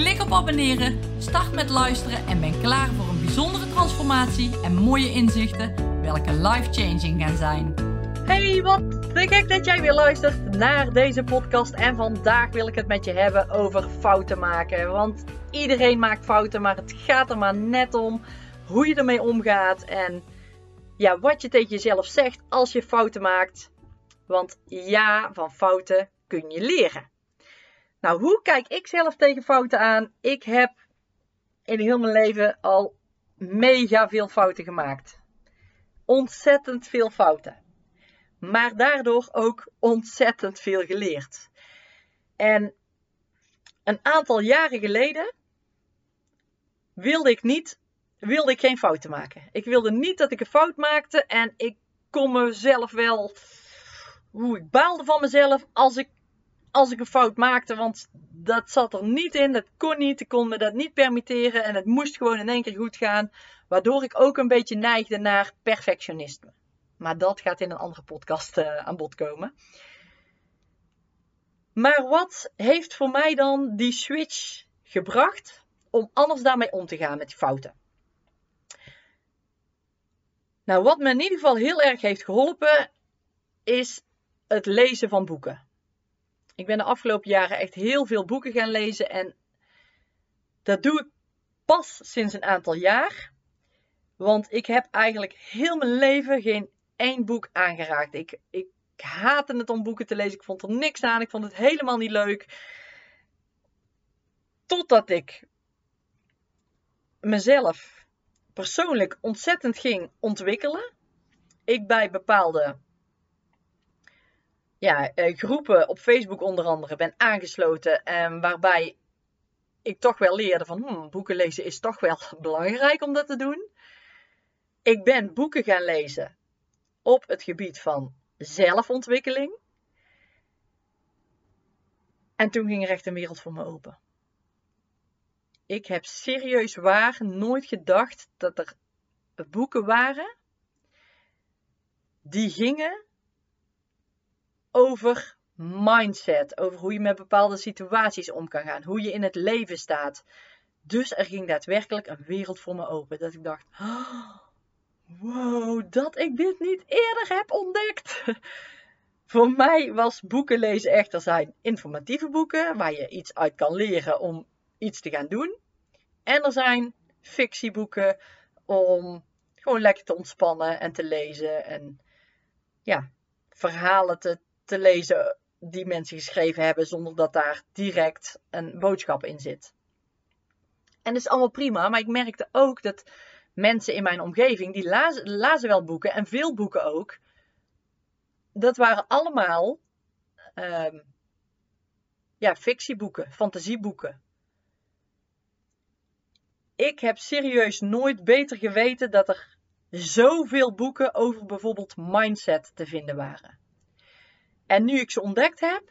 Klik op abonneren, start met luisteren en ben klaar voor een bijzondere transformatie en mooie inzichten, welke life-changing gaan zijn. Hey, wat te gek dat jij weer luistert naar deze podcast. En vandaag wil ik het met je hebben over fouten maken. Want iedereen maakt fouten, maar het gaat er maar net om hoe je ermee omgaat. En ja, wat je tegen jezelf zegt als je fouten maakt. Want ja, van fouten kun je leren. Nou, hoe kijk ik zelf tegen fouten aan? Ik heb in heel mijn leven al mega veel fouten gemaakt. Ontzettend veel fouten. Maar daardoor ook ontzettend veel geleerd. En een aantal jaren geleden wilde ik niet, wilde ik geen fouten maken. Ik wilde niet dat ik een fout maakte en ik kon mezelf wel, hoe ik baalde van mezelf als ik als ik een fout maakte, want dat zat er niet in, dat kon niet, ik kon me dat niet permitteren en het moest gewoon in één keer goed gaan, waardoor ik ook een beetje neigde naar perfectionisme. Maar dat gaat in een andere podcast uh, aan bod komen. Maar wat heeft voor mij dan die switch gebracht om anders daarmee om te gaan met die fouten? Nou, wat me in ieder geval heel erg heeft geholpen, is het lezen van boeken. Ik ben de afgelopen jaren echt heel veel boeken gaan lezen en dat doe ik pas sinds een aantal jaar. Want ik heb eigenlijk heel mijn leven geen één boek aangeraakt. Ik, ik haatte het om boeken te lezen. Ik vond er niks aan. Ik vond het helemaal niet leuk. Totdat ik mezelf persoonlijk ontzettend ging ontwikkelen. Ik bij bepaalde ja, eh, groepen op Facebook onder andere ben aangesloten. En waarbij ik toch wel leerde van hmm, boeken lezen is toch wel belangrijk om dat te doen. Ik ben boeken gaan lezen op het gebied van zelfontwikkeling. En toen ging er echt een wereld voor me open. Ik heb serieus waar nooit gedacht dat er boeken waren die gingen over mindset, over hoe je met bepaalde situaties om kan gaan, hoe je in het leven staat. Dus er ging daadwerkelijk een wereld voor me open. Dat ik dacht: oh, wow, dat ik dit niet eerder heb ontdekt. Voor mij was boeken lezen echt, er zijn informatieve boeken waar je iets uit kan leren om iets te gaan doen. En er zijn fictieboeken om gewoon lekker te ontspannen en te lezen en ja, verhalen te, te lezen die mensen geschreven hebben zonder dat daar direct een boodschap in zit. En dat is allemaal prima, maar ik merkte ook dat mensen in mijn omgeving, die lazen, wel boeken en veel boeken ook. Dat waren allemaal uh, ja, fictieboeken, fantasieboeken. Ik heb serieus nooit beter geweten dat er zoveel boeken over bijvoorbeeld mindset te vinden waren. En nu ik ze ontdekt heb,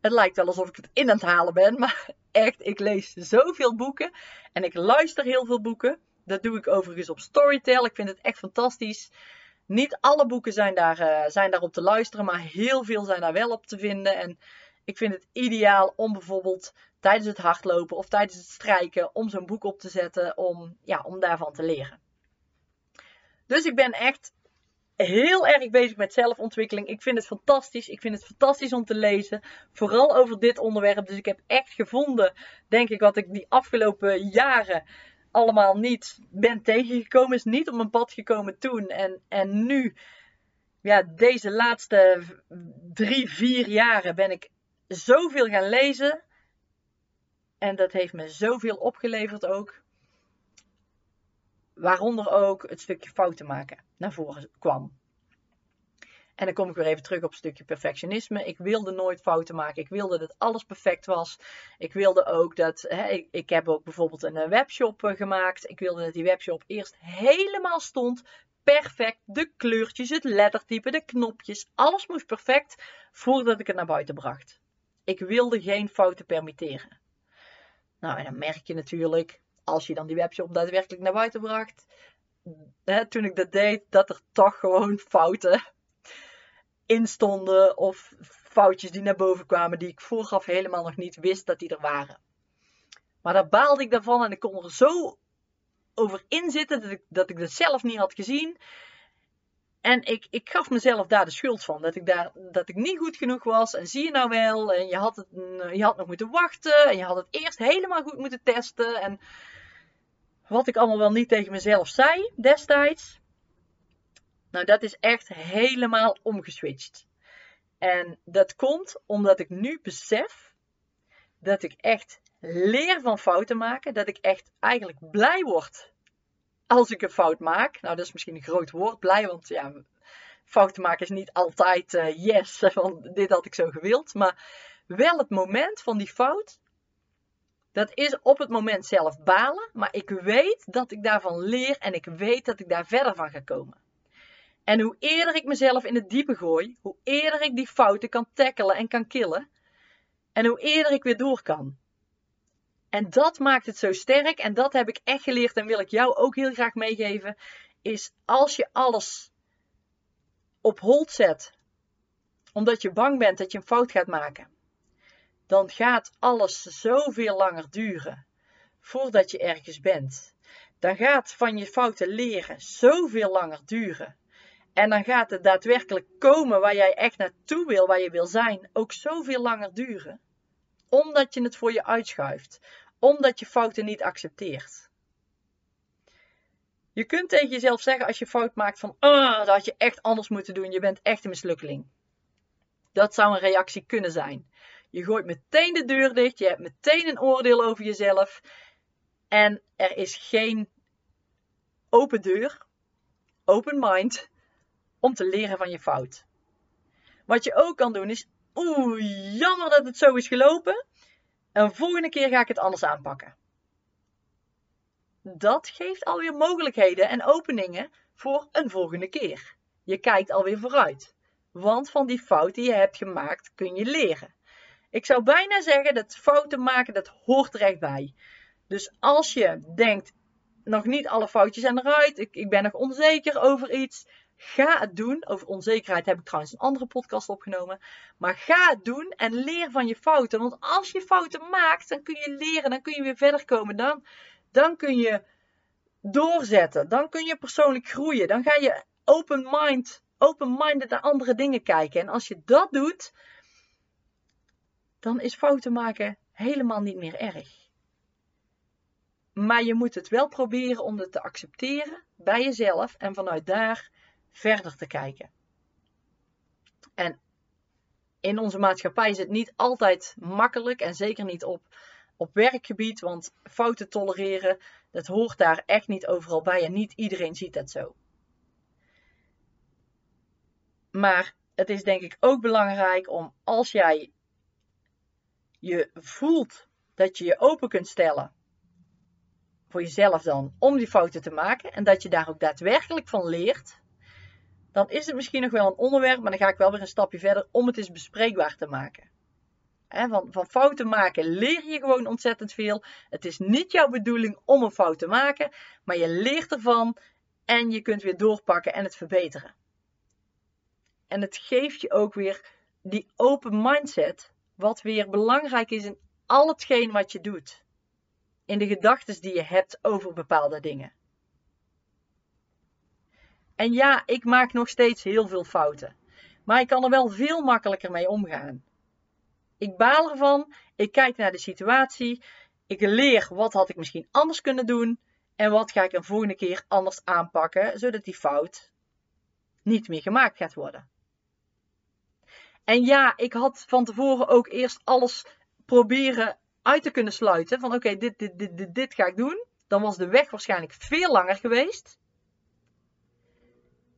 het lijkt wel alsof ik het in aan het halen ben, maar echt, ik lees zoveel boeken en ik luister heel veel boeken. Dat doe ik overigens op Storytel. Ik vind het echt fantastisch. Niet alle boeken zijn daar, uh, zijn daar op te luisteren, maar heel veel zijn daar wel op te vinden. En ik vind het ideaal om bijvoorbeeld tijdens het hardlopen of tijdens het strijken om zo'n boek op te zetten om, ja, om daarvan te leren. Dus ik ben echt heel erg bezig met zelfontwikkeling. Ik vind het fantastisch. Ik vind het fantastisch om te lezen. Vooral over dit onderwerp. Dus ik heb echt gevonden, denk ik, wat ik die afgelopen jaren allemaal niet ben tegengekomen. Is niet op mijn pad gekomen toen. En, en nu, ja, deze laatste drie, vier jaren ben ik zoveel gaan lezen. En dat heeft me zoveel opgeleverd ook. Waaronder ook het stukje fouten maken naar voren kwam. En dan kom ik weer even terug op een stukje perfectionisme. Ik wilde nooit fouten maken. Ik wilde dat alles perfect was. Ik wilde ook dat. Hè, ik, ik, heb ook bijvoorbeeld een eh, webshop eh, gemaakt. Ik wilde dat die webshop eerst helemaal stond. Perfect. De kleurtjes, het lettertype, de knopjes. Alles moest perfect voordat ik het naar buiten bracht. Ik wilde geen fouten permitteren. Nou, en dan merk je natuurlijk, als je dan die webshop daadwerkelijk naar buiten bracht, toen ik dat deed, dat er toch gewoon fouten in stonden of foutjes die naar boven kwamen die ik vooraf helemaal nog niet wist dat die er waren. Maar daar baalde ik daarvan en ik kon er zo over inzitten dat ik, dat ik dat zelf niet had gezien. En ik, ik gaf mezelf daar de schuld van. Dat ik, daar, dat ik niet goed genoeg was. En zie je nou wel. En je had, het, je had nog moeten wachten. En je had het eerst helemaal goed moeten testen. En wat ik allemaal wel niet tegen mezelf zei destijds. Nou, dat is echt helemaal omgeswitcht. En dat komt omdat ik nu besef dat ik echt leer van fouten maken. Dat ik echt eigenlijk blij word als ik een fout maak. Nou, dat is misschien een groot woord, blij, want ja, fouten maken is niet altijd uh, yes, van dit had ik zo gewild. Maar wel het moment van die fout, dat is op het moment zelf balen, maar ik weet dat ik daarvan leer en ik weet dat ik daar verder van ga komen. En hoe eerder ik mezelf in het diepe gooi, hoe eerder ik die fouten kan tackelen en kan killen, en hoe eerder ik weer door kan. En dat maakt het zo sterk en dat heb ik echt geleerd en wil ik jou ook heel graag meegeven, is als je alles op hold zet, omdat je bang bent dat je een fout gaat maken, dan gaat alles zoveel langer duren voordat je ergens bent. Dan gaat van je fouten leren zoveel langer duren. En dan gaat het daadwerkelijk komen waar jij echt naartoe wil, waar je wil zijn, ook zoveel langer duren. Omdat je het voor je uitschuift. Omdat je fouten niet accepteert. Je kunt tegen jezelf zeggen als je fout maakt van, ah, dat had je echt anders moeten doen, je bent echt een mislukkeling. Dat zou een reactie kunnen zijn. Je gooit meteen de deur dicht, je hebt meteen een oordeel over jezelf en er is geen open deur, open mind, om te leren van je fout. Wat je ook kan doen is, oeh, jammer dat het zo is gelopen. En volgende keer ga ik het anders aanpakken. Dat geeft alweer mogelijkheden en openingen voor een volgende keer. Je kijkt alweer vooruit. Want van die fout die je hebt gemaakt kun je leren. Ik zou bijna zeggen dat fouten maken, dat hoort er echt bij. Dus als je denkt, nog niet alle foutjes zijn eruit, ik, ik ben nog onzeker over iets, Ga het doen. Over onzekerheid heb ik trouwens een andere podcast opgenomen. Maar ga het doen en leer van je fouten. Want als je fouten maakt, dan kun je leren. Dan kun je weer verder komen. Dan, dan kun je doorzetten. Dan kun je persoonlijk groeien. Dan ga je open mind, open-minded naar andere dingen kijken. En als je dat doet, dan is fouten maken helemaal niet meer erg. Maar je moet het wel proberen om het te accepteren bij jezelf en vanuit daar verder te kijken. En in onze maatschappij is het niet altijd makkelijk en zeker niet op, op werkgebied, want fouten tolereren, dat hoort daar echt niet overal bij en niet iedereen ziet dat zo. Maar het is denk ik ook belangrijk om als jij je voelt dat je je open kunt stellen voor jezelf dan om die fouten te maken en dat je daar ook daadwerkelijk van leert, dan is het misschien nog wel een onderwerp, maar dan ga ik wel weer een stapje verder om het eens bespreekbaar te maken. van, van fouten maken leer je gewoon ontzettend veel. Het is niet jouw bedoeling om een fout te maken, maar je leert ervan en je kunt weer doorpakken en het verbeteren. En het geeft je ook weer die open mindset, wat weer belangrijk is in al hetgeen wat je doet. In de gedachten die je hebt over bepaalde dingen. En ja, ik maak nog steeds heel veel fouten. Maar ik kan er wel veel makkelijker mee omgaan. Ik baal ervan, ik kijk naar de situatie, ik leer wat had ik misschien anders kunnen doen en wat ga ik een volgende keer anders aanpakken, zodat die fout niet meer gemaakt gaat worden. En ja, ik had van tevoren ook eerst alles proberen uit te kunnen sluiten. Van oké, dit, dit, dit, dit, dit ga ik doen. Dan was de weg waarschijnlijk veel langer geweest.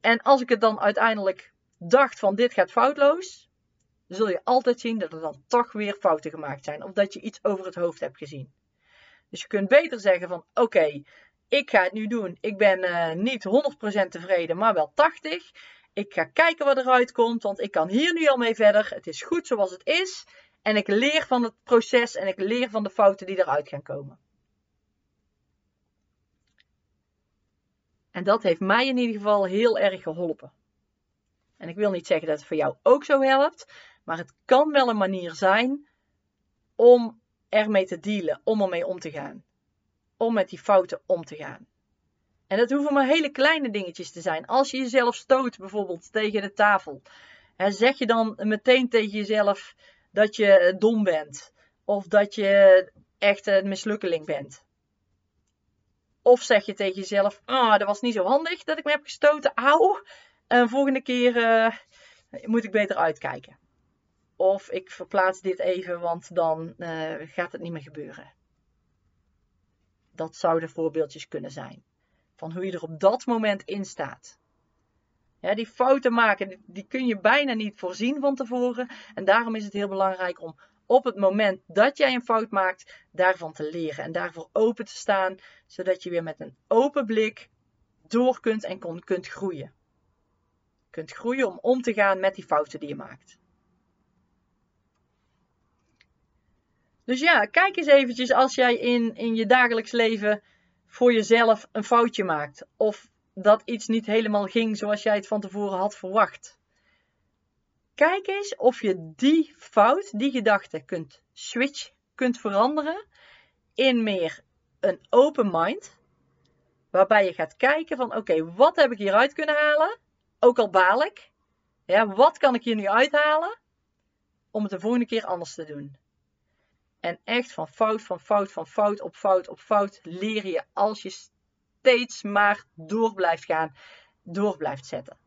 En als ik het dan uiteindelijk dacht van dit gaat foutloos, zul je altijd zien dat er dan toch weer fouten gemaakt zijn. Of dat je iets over het hoofd hebt gezien. Dus je kunt beter zeggen van oké, ik ga het nu doen. Ik ben uh, niet 100% tevreden, maar wel 80%. Ik ga kijken wat eruit komt, want ik kan hier nu al mee verder. Het is goed zoals het is. En ik leer van het proces en ik leer van de fouten die eruit gaan komen. En dat heeft mij in ieder geval heel erg geholpen. En ik wil niet zeggen dat het voor jou ook zo helpt, maar het kan wel een manier zijn om ermee te dealen, om ermee om te gaan. Om met die fouten om te gaan. En dat hoeven maar hele kleine dingetjes te zijn. Als je jezelf stoot bijvoorbeeld tegen de tafel, zeg je dan meteen tegen jezelf dat je dom bent. Of dat je echt een mislukkeling bent. Of zeg je tegen jezelf: Ah, dat was niet zo handig dat ik me heb gestoten. Auw. En volgende keer uh, moet ik beter uitkijken. Of ik verplaats dit even, want dan uh, gaat het niet meer gebeuren. Dat zouden voorbeeldjes kunnen zijn. Van hoe je er op dat moment in staat. Ja, die fouten maken, die kun je bijna niet voorzien van tevoren. En daarom is het heel belangrijk om op het moment dat jij een fout maakt, daarvan te leren. En daarvoor open te staan, zodat je weer met een open blik door kunt en kunt groeien. Kunt groeien om om te gaan met die fouten die je maakt. Dus ja, kijk eens eventjes als jij in, in je dagelijks leven voor jezelf een foutje maakt. Of dat iets niet helemaal ging zoals jij het van tevoren had verwacht. Kijk eens of je die fout, die gedachte kunt switchen, kunt veranderen in meer een open mind. Waarbij je gaat kijken van oké, wat heb ik hieruit kunnen halen? Ook al baal ik. Ja, wat kan ik hier nu uithalen? Om het de volgende keer anders te doen. En echt van fout, van fout, van fout op fout op fout leer je als je steeds maar door blijft gaan, door blijft zetten.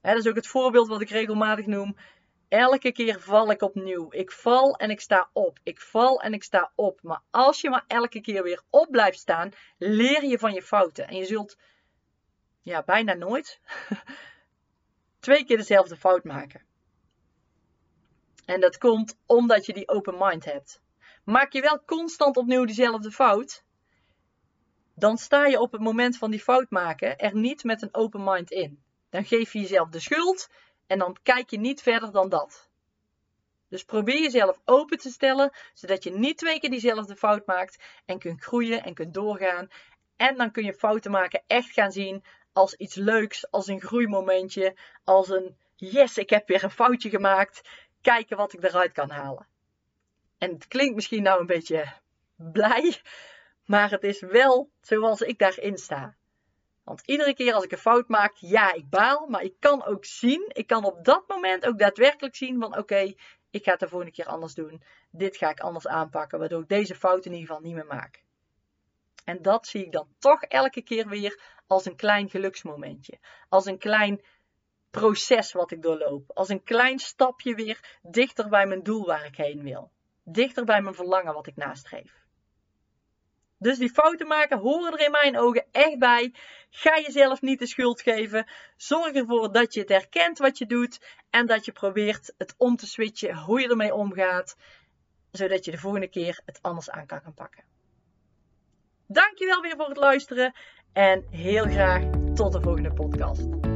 dat is ook het voorbeeld wat ik regelmatig noem. Elke keer val ik opnieuw. Ik val en ik sta op. Ik val en ik sta op. Maar als je maar elke keer weer op blijft staan, leer je van je fouten. En je zult ja, bijna nooit twee keer dezelfde fout maken. En dat komt omdat je die open mind hebt. Maak je wel constant opnieuw dezelfde fout, dan sta je op het moment van die fout maken er niet met een open mind in. Dan geef je jezelf de schuld en dan kijk je niet verder dan dat. Dus probeer jezelf open te stellen, zodat je niet twee keer diezelfde fout maakt en kunt groeien en kunt doorgaan. En dan kun je fouten maken echt gaan zien als iets leuks, als een groeimomentje, als een yes, ik heb weer een foutje gemaakt. Kijken wat ik eruit kan halen. En het klinkt misschien nou een beetje blij, maar het is wel zoals ik daarin sta. Want iedere keer als ik een fout maak, ja, ik baal. Maar ik kan ook zien, ik kan op dat moment ook daadwerkelijk zien van oké, ik ga het de volgende keer anders doen. Dit ga ik anders aanpakken, waardoor ik deze fout in ieder geval niet meer maak. En dat zie ik dan toch elke keer weer als een klein geluksmomentje. Als een klein proces wat ik doorloop. Als een klein stapje weer dichter bij mijn doel waar ik heen wil. Dichter bij mijn verlangen wat ik nastreef. Dus die fouten maken horen er in mijn ogen echt bij. Ga jezelf niet de schuld geven. Zorg ervoor dat je het herkent wat je doet. En dat je probeert het om te switchen, hoe je ermee omgaat. Zodat je de volgende keer het anders aan kan gaan pakken. Dankjewel weer voor het luisteren. En heel graag tot de volgende podcast.